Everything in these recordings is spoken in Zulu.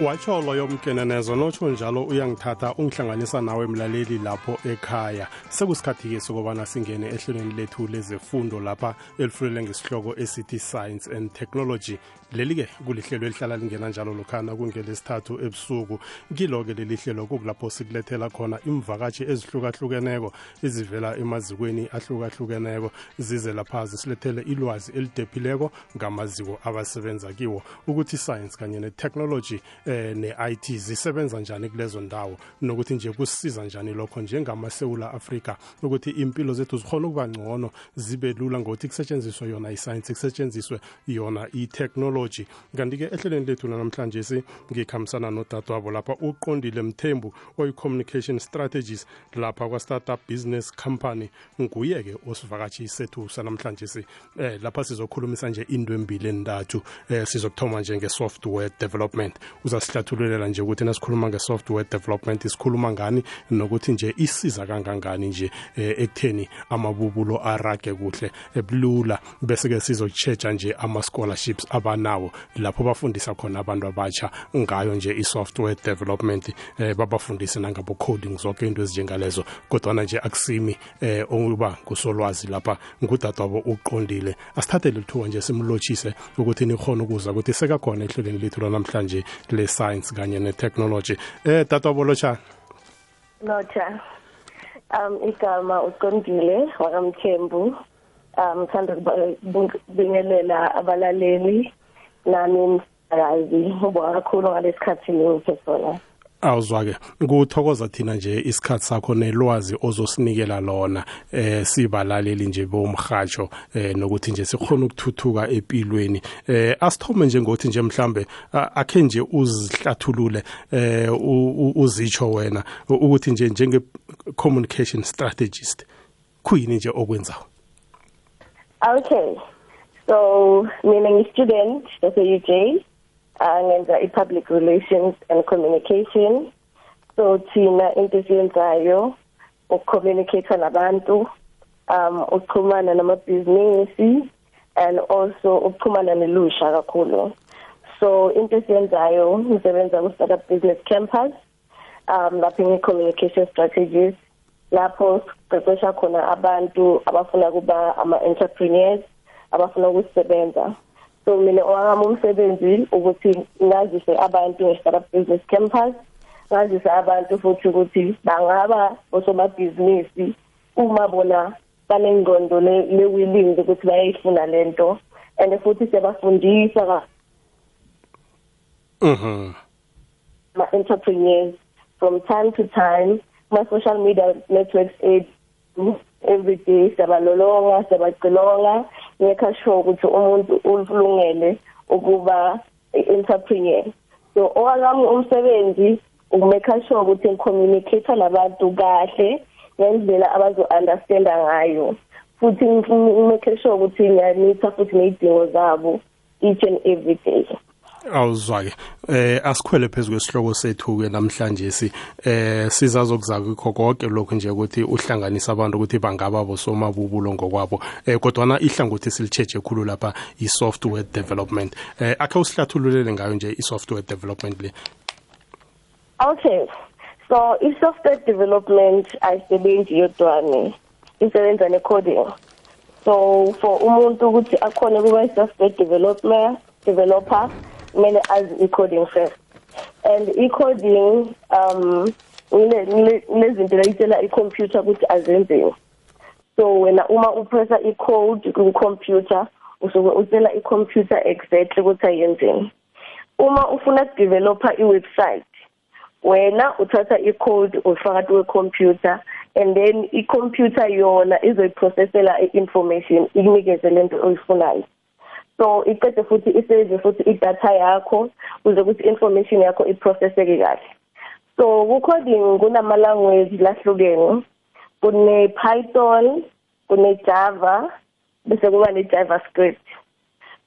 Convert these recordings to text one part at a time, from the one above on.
watsho loyo mkenenezo notsho njalo uyangithatha ungihlanganisa nawe mlaleli lapho ekhaya. Sekusikhathi-ke sokubana singene ehlelweni lethu lezefundo lapha elifulele ngesihloko esithi science and technology. Leli-ke kulihlelo elihlala lingena njalo lokhana kungelesithathu ebusuku. Kilo-ke leli hlelo kukulapho sikulethela khona imvakatshi ezihlukahlukeneko ezivela emazikweni ahlukahlukeneko. Zize lapha zisilethele ilwazi elidephileko ngamaziko abasebenza kiwo. Ukuthi science kanye ne-technology eh ne-IT zisebenza njani kulezo ndawo? Nokuthi nje kusisiza njani lokho njengamasewula Afrika? Ukuthi impilo zethu zikhona ukuba ngcono zibe lula ngokuthi kusetshenziswe yona i-science kusetshenziswe yona i-technology. Kanti-ke ehlelweni lethu namhlanje si ngikhambisana nodadewabo lapha uqondile mthembu oyi-communication strategist lapha kwa-startup business company. Nguye-ke osivakatshi sethu sanamhlanje si eh lapha sizokhulumisa nje into embili endathu eh sizokuthoma nje nge-software development. Uzasihlathululela nje ukuthi nasikhuluma nge-software development isikhuluma ngani nokuthi nje isiza kangangani nje eh, ekutheni amabubulo arage kuhle ebulula bese-ke sizochecha nje ama-scholarships abanawo lapho bafundisa khona abantu abatsha ngayo nje i-software development eh, babafundise nangabo-coding zonke into ezinjengalezo. Kodwana nje akusimi eh, ukuba ngusolwazi lapha ngudadwabo uqondile. Asithathele lithuba nje simlotshise ukuthi nikhona ukuza ukuthi sekakhona ehlelweni lethu lanamhlanje le-science kanye ne-technology eh dadwabo lotshani Locha. Um igama uqondile wakamthembu. Um thanda ukubingelela abalaleli nami msakazi ubonga kakhulu ngalesikhathi ngiphe sona. Awuzwa-ke kuthokoza thina nje isikhathi sakho nelwazi ozosinikela lona eh sibalaleli nje bomhatsho eh nokuthi nje sikhona ukuthuthuka empilweni. Eh asithome nje ngokuthi nje mhlambe akhe nje uzihlathulule eh uzitsho wena ukuthi nje njenge communication strategist kuyini nje okwenzayo Okay so mina ngi-student yase-UJ ngenza i-public relations and communication. So thina into esiyenzayo ukucommunicate nabantu um ukuxhumana namabhizinisi and also ukuxhumana nelusha kakhulu. So into esiyenzayo ngisebenza ku-startup business campus um lapho ngi-communication strategies lapho siqeqesha khona abantu abafuna kuba ama-entrepreneurs abafuna ukusebenza. So mina owami umsebenzi ukuthi ngazise abantu nge-startup business campus ngazise abantu futhi ukuthi bangaba osomabhizinisi uma bona banengqondo le-willing ukuthi bayayifuna lento and futhi siyabafundisa mhm ma-entrepreneurs from time to time ma-social media networks every day siyabalolonga siyabacilonga. Ngekha sure ukuthi umuntu ulungele ukuba entrepreneur so owami umsebenzi ukumeka sure ukuthi ngicommunicate nabantu kahle ngendlela abazo understanda ngayo. Futhi ngimeke sure ukuthi ngiyamitha futhi nezidingo zabo each and every day. Awuzwa-ke. Eh asikhwele phezu kwesihloko sethu-ke namhlanje si. Eh sizazokuza kukho konke lokhu nje ukuthi uhlanganisa abantu ukuthi bangaba bosomabubulo ngokwabo. Eh kodwana ihlangothi silicheche khulu lapha i-software development. Eh akhe usihlathululele ngayo nje i-software development le. Okay. So i-software development ayisebenzi yodwane. Isebenza ne-coding. So for umuntu ukuthi akhone kuba i-software developer developer kumele azi i-coding first. And i-coding um kunezinto layitshela i-computer ukuthi azenziwe. So wena uma upressa i-code ku-computer usuke utshela i-computer exactly ukuthi ayenzeni. Uma ufuna ukudevelopa i-website wena uthatha i-code ufaka kwe-computer and then i-computer yona izoyiprocessela i-information ikunikeze lento oyifunayo. So iqede futhi isebenzise futhi idatha yakho ukuze ukuthi information yakho iprocesseke kahle. So ku-coding kunama language lahlukene. Kune Python kune Java bese kuba ne JavaScript.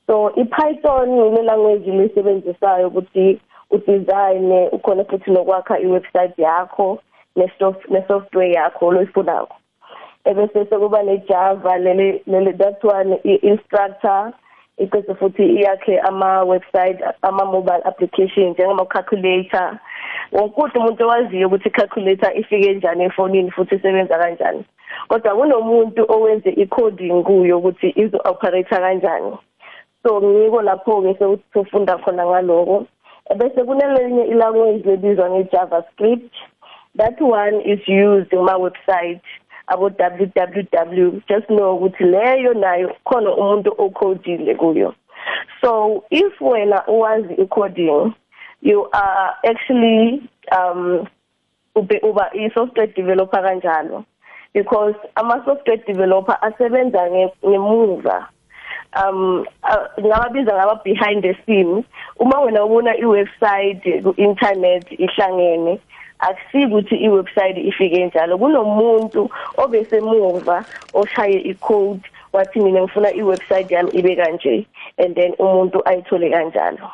So iPython ile language lisebenzisayo ukuthi udesign ukhona futhi nokwakha iwebsite yakho ne-software yakho loyifunako ebese sekuba ne-java lele lele that one i-instructor iqese futhi iyakhe ama website ama mobile applications njengama calculator wonke umuntu owaziyo ukuthi calculator ifike njani efonini futhi isebenza kanjani. Kodwa kunomuntu owenze i-coding kuyo ukuthi izo operate kanjani. So ngiko lapho ke sokufunda khona ngaloko. Bese kunelinye ilanguage lebizwa nge-javascript. That one is used kuma website abo www just know ukuthi leyo nayo khona umuntu ocodile kuyo. So if wena uwazi i-coding you are actually um ube uba i-software developer kanjalo. Because ama-software developer asebenza ngemuva. Um ngababiza ngaba behind the scene. Uma wena ubona i-website ku-internet ihlangene akusiki ukuthi i-website ifike njalo kunomuntu obesemuva oshaye i-code wathi mina ngifuna i-website yami ibe kanje and then umuntu ayithole kanjalo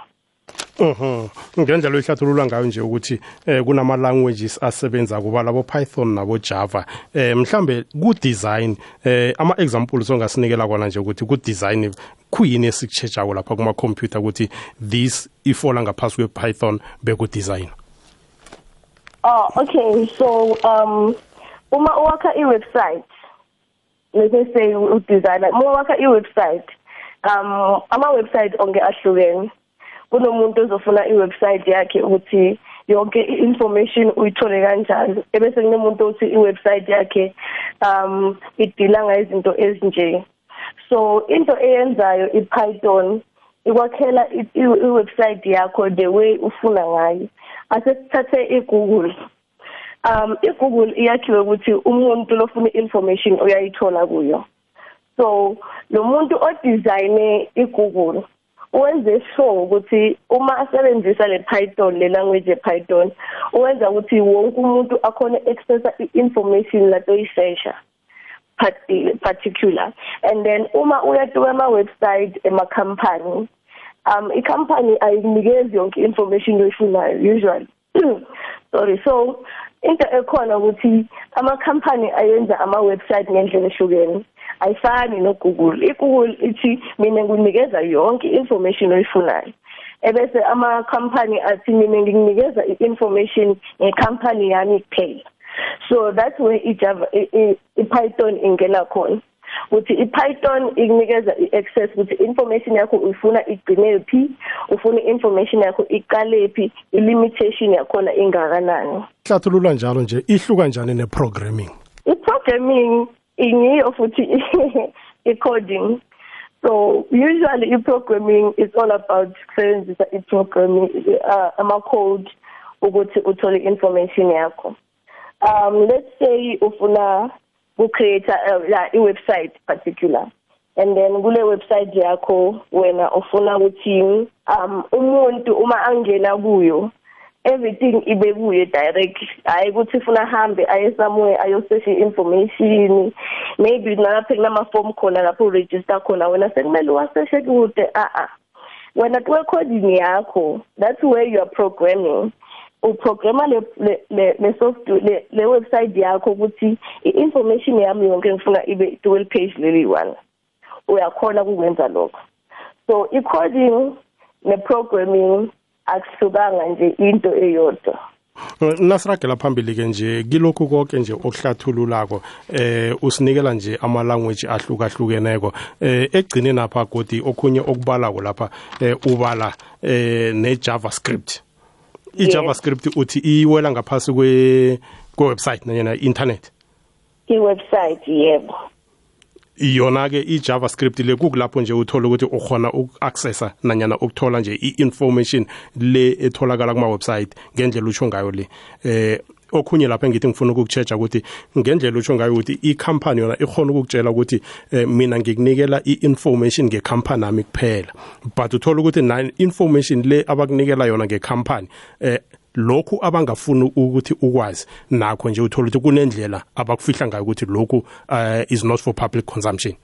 Mhm. Ngendlela oyihlathulula ngayo nje ukuthi eh kunama languages asebenza kuba labo Python nabo Java. Eh mhlambe ku design eh ama examples ongasinikela kona nje ukuthi ku design kuyini esikuchejako lapha kuma computer ukuthi this ifola ngaphasi kwe Python beku design. Oh, okay. So, um, uma uwakha i-website, let me say udesigner, uma uwakha i-website, um, ama-website onke ahlukene. Kunomuntu ozofuna i-website yakhe ukuthi yonke i-information uyithole kanjani. Ebese kunomuntu othi i-website yakhe um idila ngezinto ezinje. So, into eyenzayo i-Python ikwakhela i-website yakho the way ufuna ngayo. Asesithathe iGoogle. Um iGoogle iyakhiwe ukuthi umuntu lofuna information uyayithola kuyo. So lo muntu odesigne iGoogle wenze sure ukuthi uma asebenzisa le Python le language ePython uwenza ukuthi wonke umuntu akhona accessa i-information lato yisesha particular. And then uma uyatuka ama website ema company um i-company ayinikezi yonke information oyifunayo usually sorry. So into ekhona ukuthi ama-company ayenza ama-website ngendlela ehlukene. Ayifani no-google. I-google ithi mina ngikunikeza yonke information oyifunayo. Ebese ama-company athi mina ngikunikeza i-information nge-company yami kuphela. So that's where ijava i-python ingena khona. Ukuthi iPython ikunikeza iaccess ukuthi information yakho uyifuna igcine phi ufuna information yakho iqale phi ilimitation yakhona ingakanani. Hlathulula njalo nje ihluka kanjani neprogramming? Iprogramming ingiyo futhi icoding. So usually iprogramming is all about kusebenzisa iprogramming uh, ama code ukuthi uthole information yakho. Um let's say ufuna ku-create uh, la i-website particular. And then kule website yakho wena ufuna ukuthi um umuntu uma angena kuyo everything ibe kuye direct. Hayi ukuthi ufuna hambe aye somewhere ayosesha information maybe nalapha kunama form khona lapho uregister khona wena sekumele waseshe kude a a wena kuwe coding yakho that's where you are programming. Uprograma le le software le, le website yakho ukuthi i-information yami yonke ngifuna ibe dual page leli one. Uyakhona ukwenza lokho. So i-coding ne-programming akuhlukanga nje into eyodwa. Nasiragela phambili ke nje kilokhu konke nje okuhlathululako eh usinikela nje ama language ahlukahlukeneko. Eh egcine napha godi okhunye okubalako lapha eh ubala eh ne JavaScript i-javascript uthi iwela ngaphasi kwe kwe-website nanyana i-internet? I-website yebo. Yona-ke i-javascript le kukulapho nje uthola ukuthi ukhona uku-accessa nanyana ukuthola nje i-information le etholakala kuma-website ngendlela utsho ngayo le eh okhunye lapha ngithi ngifuna ukukuchecha ukuthi ngendlela utsho ngayo ukuthi i-company yona ikhona ukukutshela ukuthi eh, mina ngikunikela i-information ngekhampani ami kuphela. But uthola ukuthi na information le abakunikela yona ngekhampani eh lokhu abangafuni ukuthi ukwazi nakho nje uthola ukuthi kunendlela abakufihla ngayo ukuthi lokhu uh, is not for public consumption.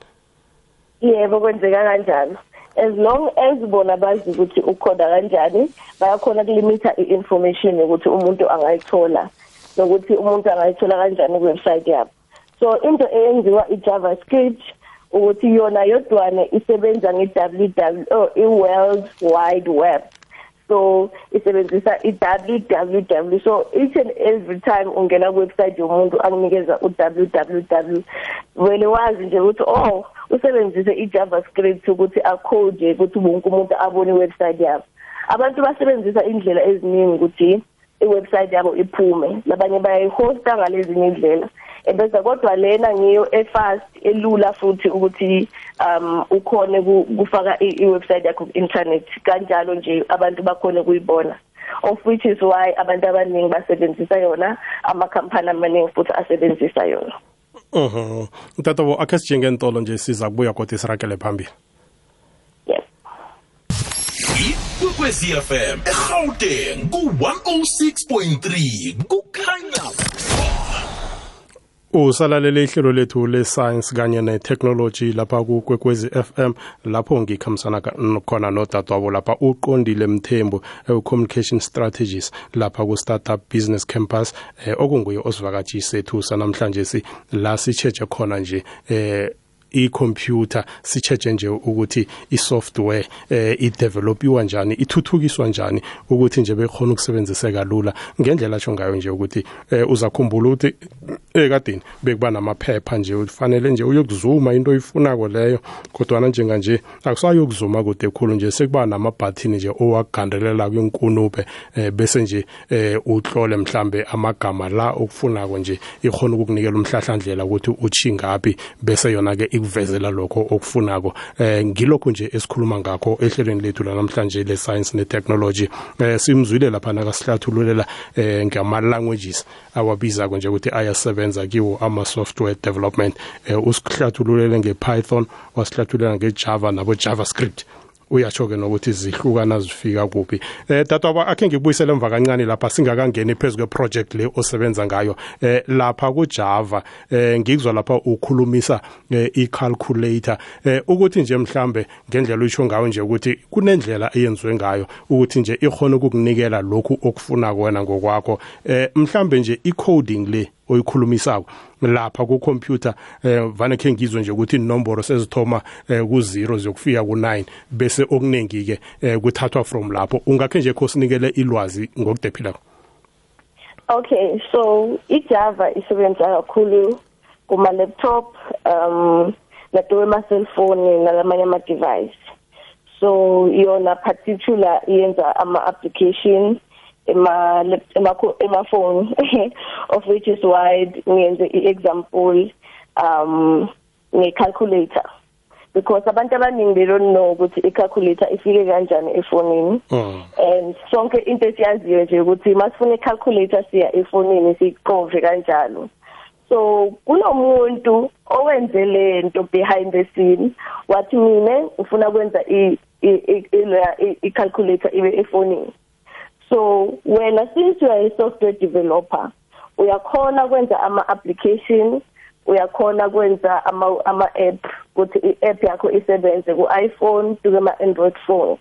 Yebo kwenzeka kanjalo. As long as bona bazi ukuthi ukhoda kanjani bayakhona kulimita i-information ukuthi umuntu angayithola. Nokuthi umuntu angayithola kanjani kuwebsite yabo. So into eyenziwa i-javascript ukuthi yona yodwane isebenza nge-www oh, i-world wide web. So isebenzisa i-www so each and every time ungena ku-website yomuntu akunikeza u-www wena wazi nje ukuthi oh usebenzise i-javascript ukuthi acode ukuthi wonke umuntu abone i-website yabo. Abantu basebenzisa indlela eziningi ukuthi i-website yabo iphume. Labanye bayayihosta ngalezinye indlela ebese kodwa lena ngiyo efast elula futhi ukuthi um ukhone kufaka i-website yakho ku-internet. Kanjalo nje abantu bakhona kuyibona of which is why abantu abaningi basebenzisa yona amakhampani amaningi futhi asebenzisa yona. Mhm. Tatabo akhe sijenge ntolo nje siza kubuya kodwa isirakele phambili. Ikwekwezi fm egauteng ku-106.3 kukhanya usalalele ihlelo lethu le-science kanye ne-technology lapha kukwekwezi fm lapho ngikhambisana khona nodadewabo lapha uqondile mthembu communication strategies lapha ku-startup business campus eh, okunguye osivakatshi sethu sanamhlanje si la sitsheje khona nje eh i-computer sicheche nje ukuthi i-software eh idevelopiwa njani ithuthukiswa njani ukuthi nje bekhona ukusebenziseka lula. Ngendlela atsho ngayo nje ukuthi eh, uzakhumbula ukuthi ekadeni bekuba namaphepha nje ufanele nje uyokuzuma into oyifunako leyo kodwana njenganje akusayokuzuma kude khulu nje sekuba namabhathini nje owagandelela kwinkunube eh, bese nje eh, uhlole mhlambe amagama la okufunako nje ikhona ukukunikela umhlahlandlela ukuthi uchingaphi bese yona ke ikuvezela lokho okufunako. Eh ngilokho nje esikhuluma ngakho ehlelweni lethu lanamhlanje le science ne technology eh simzwile lapha nakasihlathululela eh ngama languages awabiza nje ukuthi ayasebenza kiwo ama software development. Eh usihlathululele ngepython wasihlathululela ngejava nabo javascript uyatsho ke nokuthi zihlukana zifika kuphi. Eh dadwaba akhe ngikubuyisele emva kancane lapha singakangeni phezulu kweproject le osebenza ngayo. Eh lapha kuJava eh ngikuzwa lapha ukhulumisa eh, i-calculator. Eh ukuthi nje mhlambe ngendlela uyisho ngayo nje ukuthi kunendlela eyenziwe ngayo ukuthi nje ikhona ukukunikela lokhu okufuna wena ngokwakho. Eh mhlambe nje i-coding le oyikhulumisako. Lapha ku computer eh vane khe ngizwe nje ukuthi inomboro sezithoma eh, ku0 ziyokufika ku9 bese okuningi ke eh, kuthathwa from lapho. Ungakhe nje kho sinikele ilwazi ngokudephila Okay so iJava isebenza kakhulu kuma laptop um nato ma cellphone nalamanye ama device so yona particular yenza ama application ema ema ema phone of which is wide ngiyenze iexample um ne calculator because abantu abaningi they don't know ukuthi i-calculator ifike kanjani efonini. Mm. and sonke into esiyaziyo nje ukuthi masifuna i-calculator siya efonini siqove kanjalo. So kunomuntu owenze lento behind the scene wathi mina ufuna kwenza i i-calculator ibe efonini. So wena since you are a software developer uyakhona kwenza ama application uyakhona kwenza ama ama app ukuthi i-app yakho isebenze ku iPhone kuke ma Android phone.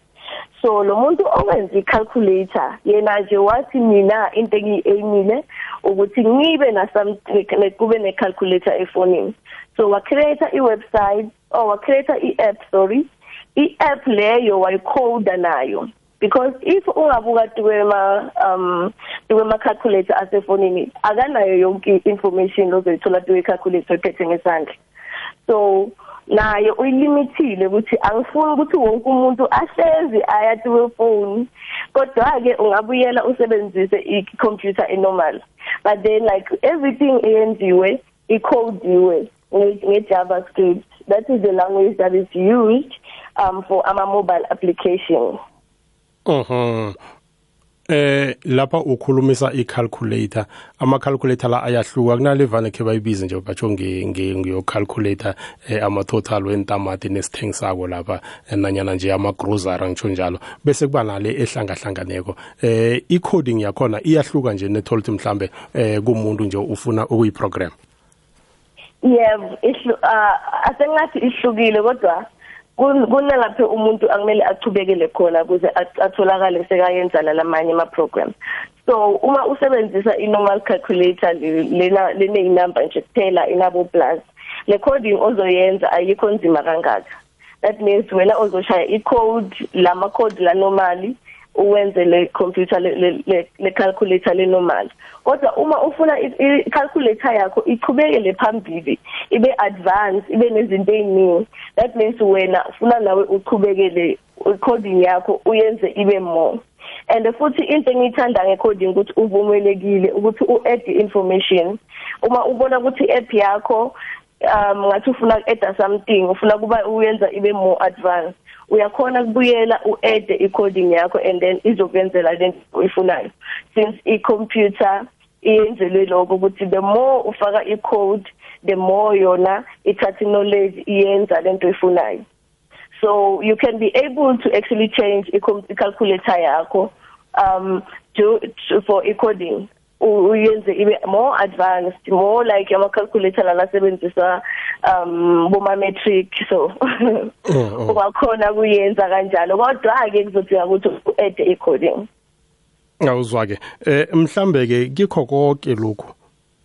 So lo muntu owenza i-calculator yena nje wathi mina into engiyi-aimile ukuthi ngibe na something kube ne-calculator efonini. So wa create i-website or wa create i-app sorry. I-app leyo wayicode nayo. Because if ungabuka tuwema um tuwema calculator asefonini akanayo yonke information lozoyithola tuwe calculator ephethe ngesandla. So naye uyilimithile ukuthi angifuni ukuthi wonke umuntu ahlezi aya tuwe phone kodwa ke ungabuyela usebenzise i-computer enormal. But then like everything eyenziwe icodiwe nge-javascript. That is the language that is used um for ama mobile application. Mhm. Eh lapha ukhulumisa i-calculator. Ama calculator la ayahluka kunale vane ke bayibize nje batsho ngiyo calculator eh, ama total wentamati nesithengisako lapha nanyana nje ama grocery ngitsho njalo. Bese kuba nale ehlangahlanganeko. Eh i coding yakhona iyahluka nje netholthi mhlambe eh kumuntu nje ufuna ukuyiprogram. Yebo ihlu asengathi ihlukile kodwa kunalapho umuntu akumele achubekele khona ukuze atholakale sekayenza lamanye ama programs so uma usebenzisa i normal calculator lena lene number nje kuphela inabo plus le coding ozoyenza ayikho nzima kangaka. That means wena ozoshaya i-code lama code la normally uwenze le computer le le calculator le normal. Kodwa uma ufuna i calculator yakho ichubekele phambili ibe advanced ibe nezinto eziningi that means wena ufuna nawe uchubekele coding yakho uyenze ibe more. And futhi into engiyithanda ngecoding ukuthi uvumelekile ukuthi uadd information. Uma ubona ukuthi iapp yakho um ngathi ufuna uadd something ufuna kuba uyenza ibe more advanced. Uyakhona kubuyela uadd i-coding yakho and then izokwenzela lento oyifunayo. Since i-computer iyenzelwe lokho ukuthi the more ufaka i-code the more yona ithatha knowledge iyenza lento oyifunayo. So you can be able to actually change i-calculator yakho um to, to for i-coding. Uyenze ibe more advanced more like ama calculator lana sebenzisa um boma metric so ungakhona oh, oh. kuyenza kanjalo. Kodwa ke kuzothi ukuthi uadd i-coding. Awuzwa ke eh mhlambe ke kikho konke lokhu?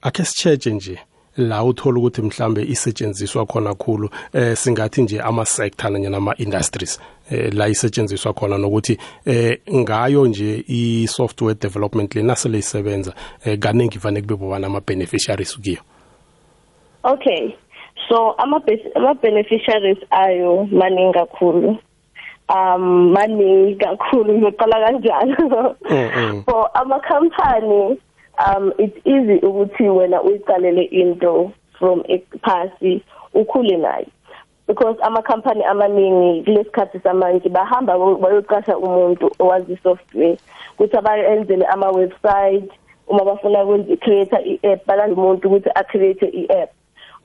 Akhe sicheche nje. La uthola ukuthi mhlambe isetshenziswa khona kakhulu eh singathi nje ama sector nanye nama industries eh la isetshenziswa khona nokuthi eh ngayo nje i software development lena sele isebenza eh kaningi vane kube bobana ama beneficiaries kuyo Okay. So ama ama beneficiaries ayo maningi kakhulu. Um maningi kakhulu ngizoqala kanjalo. Mm, mm. for ama company um it's easy ukuthi wena uyiqalele into from phasi ukhule nayo. Because ama company amaningi kulesikhathi samanje bahamba bayoqasha umuntu owazi software ukuthi abayenzele ama website uma bafuna ukwenza create i-app balanda umuntu ukuthi a create i-app.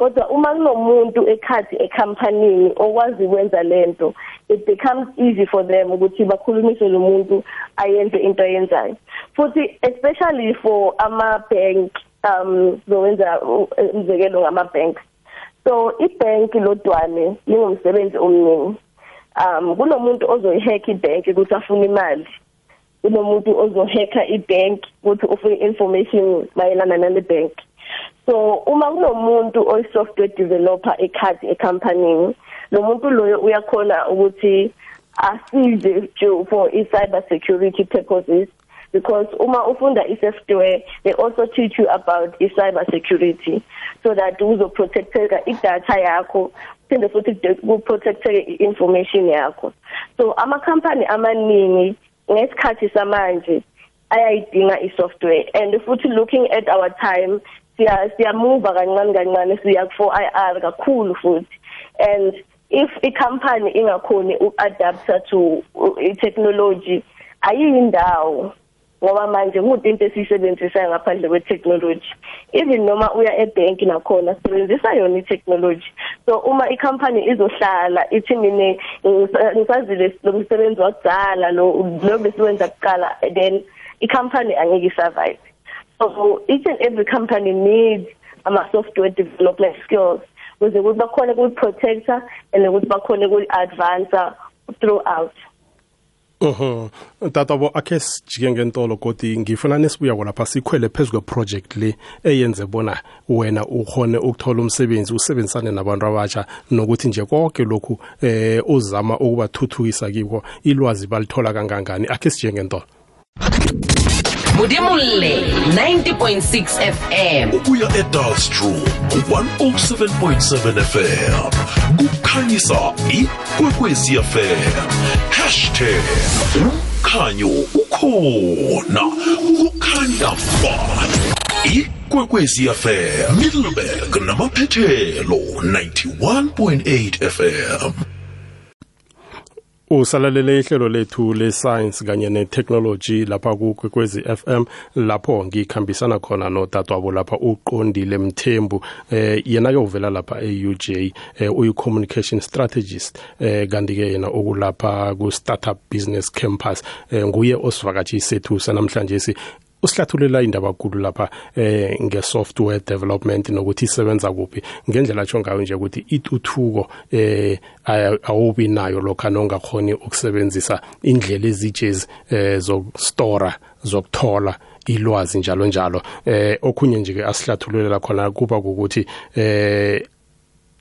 Kodwa uma kunomuntu ekhathi ecompanyini okwazi ukwenza lento it becomes easy for them ukuthi bakhulumise lo muntu ayenze into ayenzayo. Futhi especially for ama bank um zowenza umzekelo ngama bank so ibank lodwane lingumsebenzi omningi. Um kunomuntu ozoyihack ibank ukuthi afune imali. Kunomuntu ozohacka ibank ukuthi ufune information mayelana nale bank. So uma kunomuntu oyi software developer ekhadi ecompany lo muntu loyo uyakhona ukuthi asize for i cyber security purposes because uma ufunda i-software they also teach you about i-cyber security so that uzoprotecteka i-data yakho phinde futhi kuprotecteke i-information yakho. So ama-company amaningi ngesikhathi samanje ayayidinga i-software and futhi looking at our time siya siyamuva kancane kancane siya ku 4IR kakhulu futhi. And if i-company ingakhoni uku-adapta to i-technology ayiyindawo. Ngoba manje kude into esiyisebenzisayo ngaphandle kwe-technology. Even noma uya ebhenki nakhona sisebenzisa yona i-technology. So uma i-company izohlala ithi mina ngisazile lo msebenzi wakudala lo lo besiwenza kuqala then i-company angeke i-survive. So each and every company needs ama software development skills. Ukuze ukuthi bakhone ukuyi-protector and ukuthi bakhone ukuyi-advancer throughout. Mhm. Tatabo akhe sijike ngentolo kodwa ngifuna nesibuyako lapha sikhwele phezulu kweproject le eyenze bona wena ukhone ukuthola umsebenzi usebenzisane nabantu abatsha nokuthi nje konke lokhu eh uzama ukubathuthukisa kiko ilwazi balithola kangangani? Akhe sijike ngentolo. Mudimulle 90.6 FM ukuya eDalstrom ku107.7 FM kukhanyisa ikwekwezi FM umkhanyo ukhona. Kukhanya ikwekwezi FM middleberg namaphethelo 91.8 FM usalalele ihlelo lethu le-science kanye ne-technology lapha kukwekwezi FM lapho ngikhambisana khona nodadwabo lapha uqondile mthembu eh yena ke uvela lapha e-UJ eh, uyi-communication strategist eh kanti ke yena okulapha ku-startup business campus eh, nguye osivakatshi sethu sanamhlanje si usihlathululela indaba kakhulu lapha eh ngesoftware development nokuthi isebenza kuphi. Ngendlela atsho ngayo nje ukuthi ituthuko eh awubi nayo lokho nongakhoni ukusebenzisa indlela ezijezi eh zokustora zokuthola ilwazi njalo njalo. Eh okhunye nje ke asihlathululela khona kuba ukuthi eh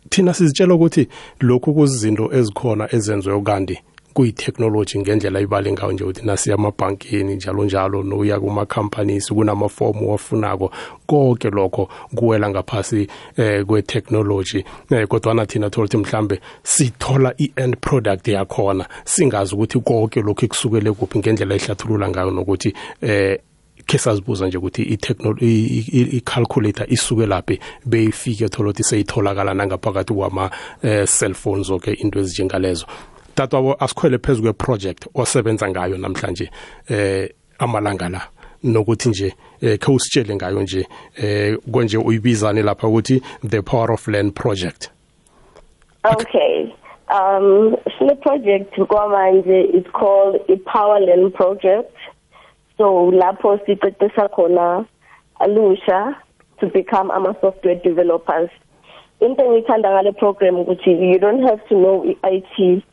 thina sizitshela ukuthi lokhu kuzizinto ezikhona ezenziwe kanti kuyitechnology ngendlela ibale ngayo nje ukuthi nasiya amabhankini njalo njalo noya kuma-companies kunamafomu wafunako konke lokho kuwela ngaphasi eh, kwe-technology eh, kodwana thina thola ukuthi mhlambe sithola i-end product yakhona singazi ukuthi konke lokhu kusukele kuphi ngendlela ehlathulula ngayo nokuthi eh khe sazibuza nje ukuthi i-calculator isuke laphi beyifike thola ukuthi seyitholakala nangaphakathi kwama-cellphones eh, zonke into ezinjengalezo. Tatwabo asikhwele phezu kweproject osebenza ngayo namhlanje eh amalanga la. Nokuthi nje eh khe usitshele ngayo nje eh konje uyibizane lapha ukuthi the power of land project. Okay. Um sine project kwamanje is called i power land project. So lapho siqeqesha khona alusha to become ama software developers. Into engithanda ngale program ukuthi you don't have to know IT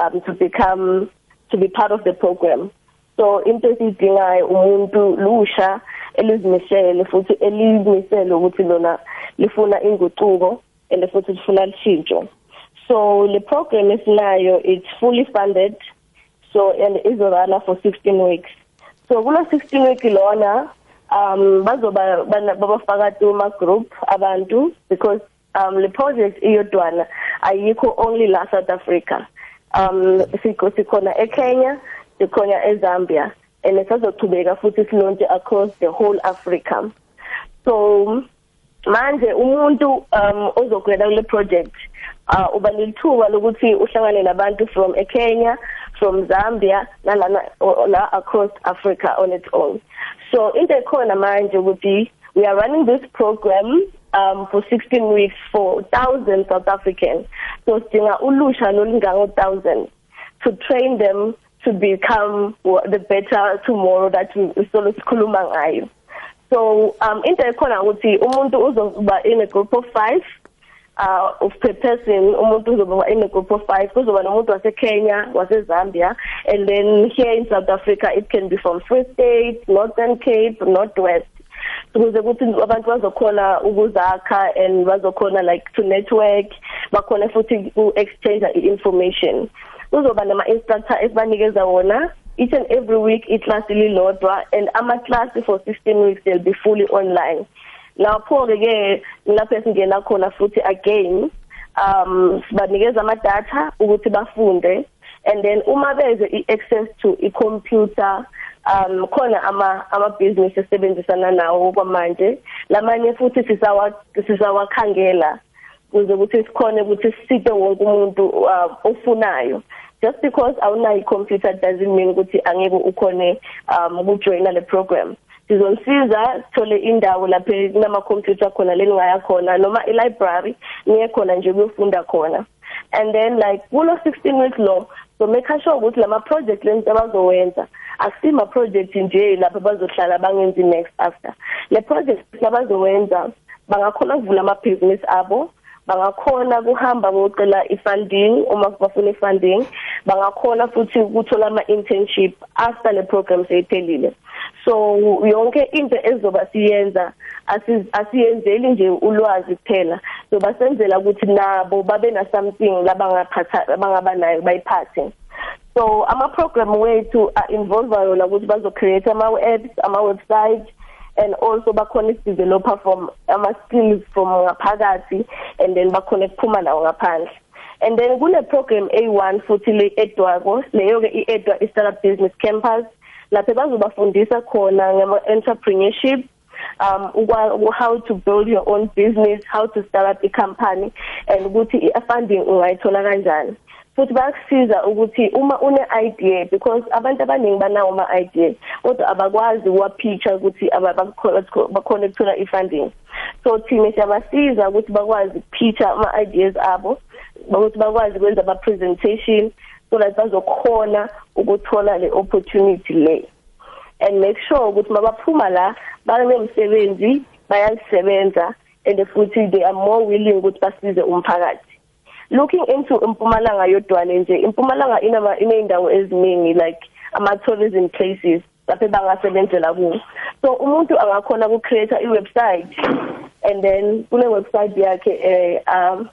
um, to become to be part of the program. So into esiyidingayo umuntu lusha elizimisele futhi elizimisele ukuthi lona lifuna inguquko and futhi lifuna lishintsho. So le program esinayo it's fully funded. So and izorana for 16 weeks. So kulo 16 week lona um bazoba babafaka kuma group abantu because um le project iyodwana ayikho only la South Africa um sikho sikhona eKenya sikhona eZambia and sazochubeka futhi silontshe across the whole Africa. So manje umuntu um ozogreda kule project uh uba lithuba lokuthi uhlangane nabantu from eKenya from Zambia nalana la across Africa on its own. So into ekhona manje ukuthi we are running this program um for 16 weeks for thousands South Africans. So sidinga ulusha lolingango 1000 to train them to become the better tomorrow that we solo sikhuluma ngayo. So um into ekhona ukuthi umuntu uzoba in a group of 5 uh of per person umuntu uzoba in a group of 5 kuzoba nomuntu waseKenya waseZambia and then here in South Africa it can be from Free State Northern Cape Northwest ukuze ukuthi abantu bazokhona ukuzakha and bazokhona like to network bakhona futhi ku exchange i-information. Kuzoba nama instructor esibanikeza wona. Each and every week iclass lilodwa and ama class for 16 weeks they'll be fully online. Lapho ke lapho esingena khona futhi again um sibanikeza ama data ukuthi bafunde. And then uma beze i-access to i-computer um khona ama ama business esebenzisana nawo kwamanje. Lamanye futhi sisawa sisawakhangela kuze ukuthi sikhone ukuthi sisiphe wonke umuntu uh, ofunayo. Just because awunayo i-computer doesn't mean ukuthi angeke ukhone um ukujoyina le program. Sizonsiza sithole indawo lapho kunama computer khona leningaya khona noma i-library niye khona nje ukuyofunda khona. And then like kulo 16 weeks lo so make sure ukuthi lama project lento abazowenza akusima project nje lapho bazohlala bangenzi next after. Le project abazowenza bangakhona ukuvula ama business abo bangakhona kuhamba bocela ifunding uma bafuna ifunding bangakhona futhi ukuthola ama internship after le program seyiphelile. So yonke into ezoba siyenza asiyenzeli nje ulwazi kuphela. So basenzela ukuthi nabo babe na something labangaphatha abangaba nayo bayiphathe. So ama program wethu involve yona ukuthi bazo create ama apps ama website and also bakhona isideveloper from ama skills from ngaphakathi and then bakhona kuphuma nawo ngaphandle. And then kune program A1 futhi le edwako leyo ke iedwa i startup business campus. Lapho bazobafundisa khona ngama entrepreneurship um how to build your own business how to start up a company and ukuthi i-funding ungayithola kanjani futhi bayakusiza ukuthi uma une idea because abantu abaningi banawo ama idea kodwa abakwazi ukuwa picture ukuthi abakhona bakhona ukuthola ifunding. So thina siyabasiza ukuthi bakwazi picture ama ideas abo ukuthi bakwazi kwenza ama presentation so that bazokhona ukuthola le opportunity le. And make sure ukuthi mabaphuma la banemsebenzi bayasebenza and futhi they are more willing ukuthi basize umphakathi. Looking into impumalanga yodwane nje impumalanga inama inendawo eziningi like ama tourism places lapho bangasebenzela kuwo. So umuntu angakhona ku create i website and then kule website yakhe eh um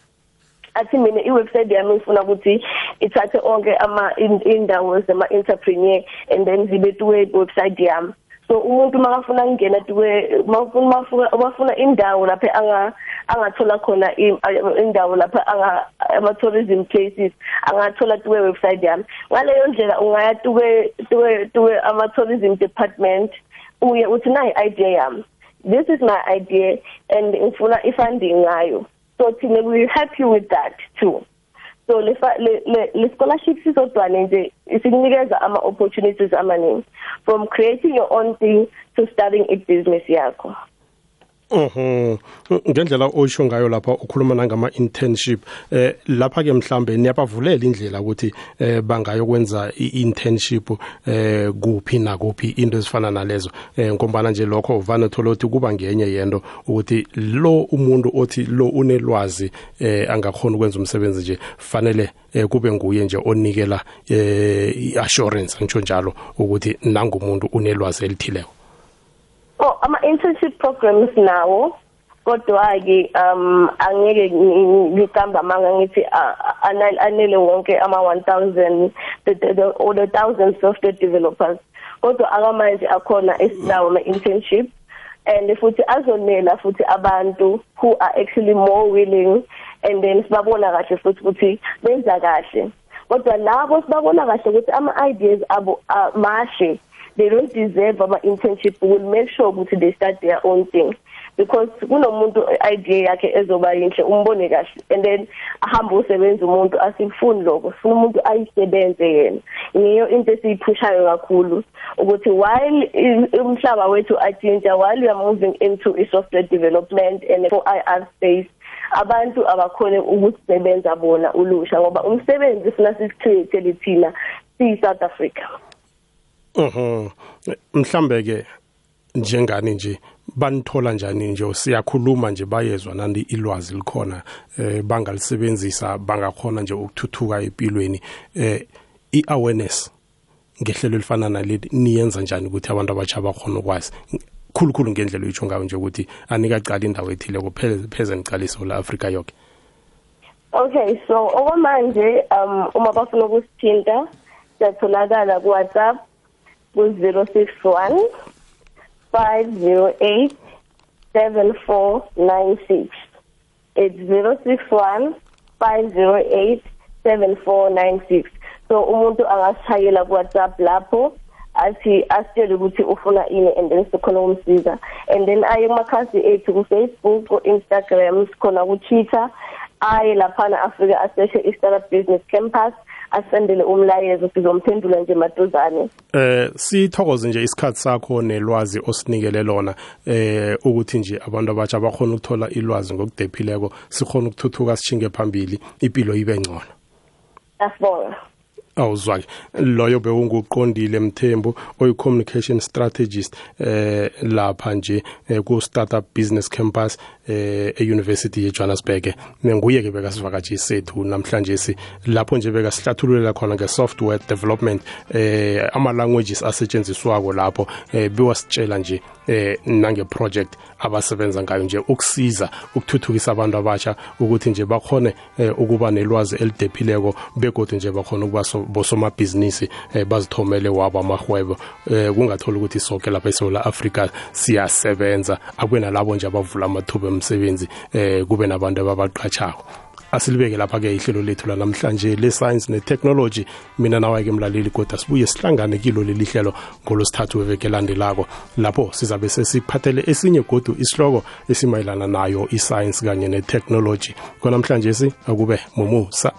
athi mina iwebsite yami ngifuna ukuthi ithathe onke ama indawo zema entrepreneur and then zibe tuwe website yami. So umuntu makafuna ukungena tuwe mafuna mafuna bafuna indawo lapha anga angathola khona indawo lapha anga ama tourism places angathola tuwe website yami. Ngaleyo ndlela ungaya tuwe tuwe tuwe ama tourism department uye uthi nayi idea yami. This is my idea and ngifuna ifunding ngayo. So thina we will help you with that too. So le le le scholarship sizodwane nje isikunikeza ama opportunities amaningi from creating your own thing to starting a business yakho. Mhm. Ngendlela osho ngayo lapha ukhuluma nangama internship eh lapha ke mhlambe niyabavulela indlela ukuthi eh bangayokwenza i-internship eh kuphi nakuphi into ezifana nalezo eh ngombana nje lokho uvana thola ukuthi kuba ngenye yento ukuthi lo umuntu othi lo unelwazi eh angakhona ukwenza umsebenzi nje fanele eh kube nguye nje onikela eh i-assurance ngisho njalo ukuthi nangumuntu unelwazi elithileko Oh ama internship programs nawo kodwa ke um angeke ngicamba manga ngithi anele wonke ama 1000 the or the thousands of the developers. Kodwa akamanje akhona esinawo ama internship and futhi azonela futhi abantu who are actually more willing and then sibabona kahle futhi ukuthi benza kahle. Kodwa labo sibabona kahle ukuthi ama ideas abo mashe they don't deserve ama internship. Will make sure ukuthi they start their own thing. Because kunomuntu idea yakhe ezoba yinhle umbone kahle. And then ahambe usebenza umuntu asifuni lokho. Sifuna umuntu ayisebenze yena. Ngiyo into esiyiphushayo kakhulu ukuthi while umhlaba wethu atshintsha while we are moving into i software development and for IR space abantu abakhone ukusebenza bona ulusha ngoba umsebenzi sina sicreate thina si South Africa. Mhm. Mhlambe ke njengani nje banithola njani nje siyakhuluma nje bayezwa nandi ilwazi likhona eh bangalisebenzisa bangakhona nje ukuthuthuka empilweni. Eh iawareness ngehlelo elifana naleli niyenza njani ukuthi abantu abatsha bakhona ukwazi? Khulukhulu ngendlela uyitsho ngayo nje ukuthi anikaqala indawo ethile kuphela pheze nicalise la Africa yonke Okay so okwamanje um uma bafuna ukusithinta siyatholakala ku WhatsApp ku-061 508 7496 it's 061 508 7496 so umuntu angasishayela ku WhatsApp lapho athi asitshele ukuthi ufuna ini and then sikhona ukumsiza. And then aye kumakhasi ethu ku Facebook ku Instagram sikhona ku Twitter aye laphana afika aseshe i-startup business campus asendele umlayezo sizomphendula nje maduzane. Eh sithokoze nje isikhathi sakho nelwazi osinikele lona. Eh ukuthi nje abantu abatsha bakhona ukuthola ilwazi ngokudephileko sikhona ukuthuthuka sichinge phambili impilo ibe ngcono. Asibonga awuzwake loyo bewunguqondile mthembu oyi-communication strategist eh lapha nje eh, ku-startup business campus eh e-university yejohannesburg. Nguye-ke bekasivakatshi sethu namhlanje si lapho nje bekasihlathululela khona nge-software development eh ama-languages asetshenziswako lapho eh bewasitshela nje eh nange-project abasebenza ngayo nje ukusiza ukuthuthukisa abantu abatsha ukuthi nje bakhone eh, ukuba nelwazi elidephileko begodwa nje bakhona ukuba so, bosomabhizinisi eh, bazithomele wabo amahwebo eh, kungathola ukuthi sonke lapha eSouth Africa siyasebenza akube nalabo nje abavula amathuba emsebenzi eh, kube nabantu ababaqhatshako. Asilibeke lapha-ke ihlelo lethu lanamhlanje le-science ne-technology. Mina nawe-ke mlaleli kodwa sibuye sihlangane kilo leli hlelo ngolosithathu weveke elandelako lapho sizabe sesiphathele esinye godu isihloko esimayelana nayo i-science kanye ne-technology. Konamhlanje si akube mumusa.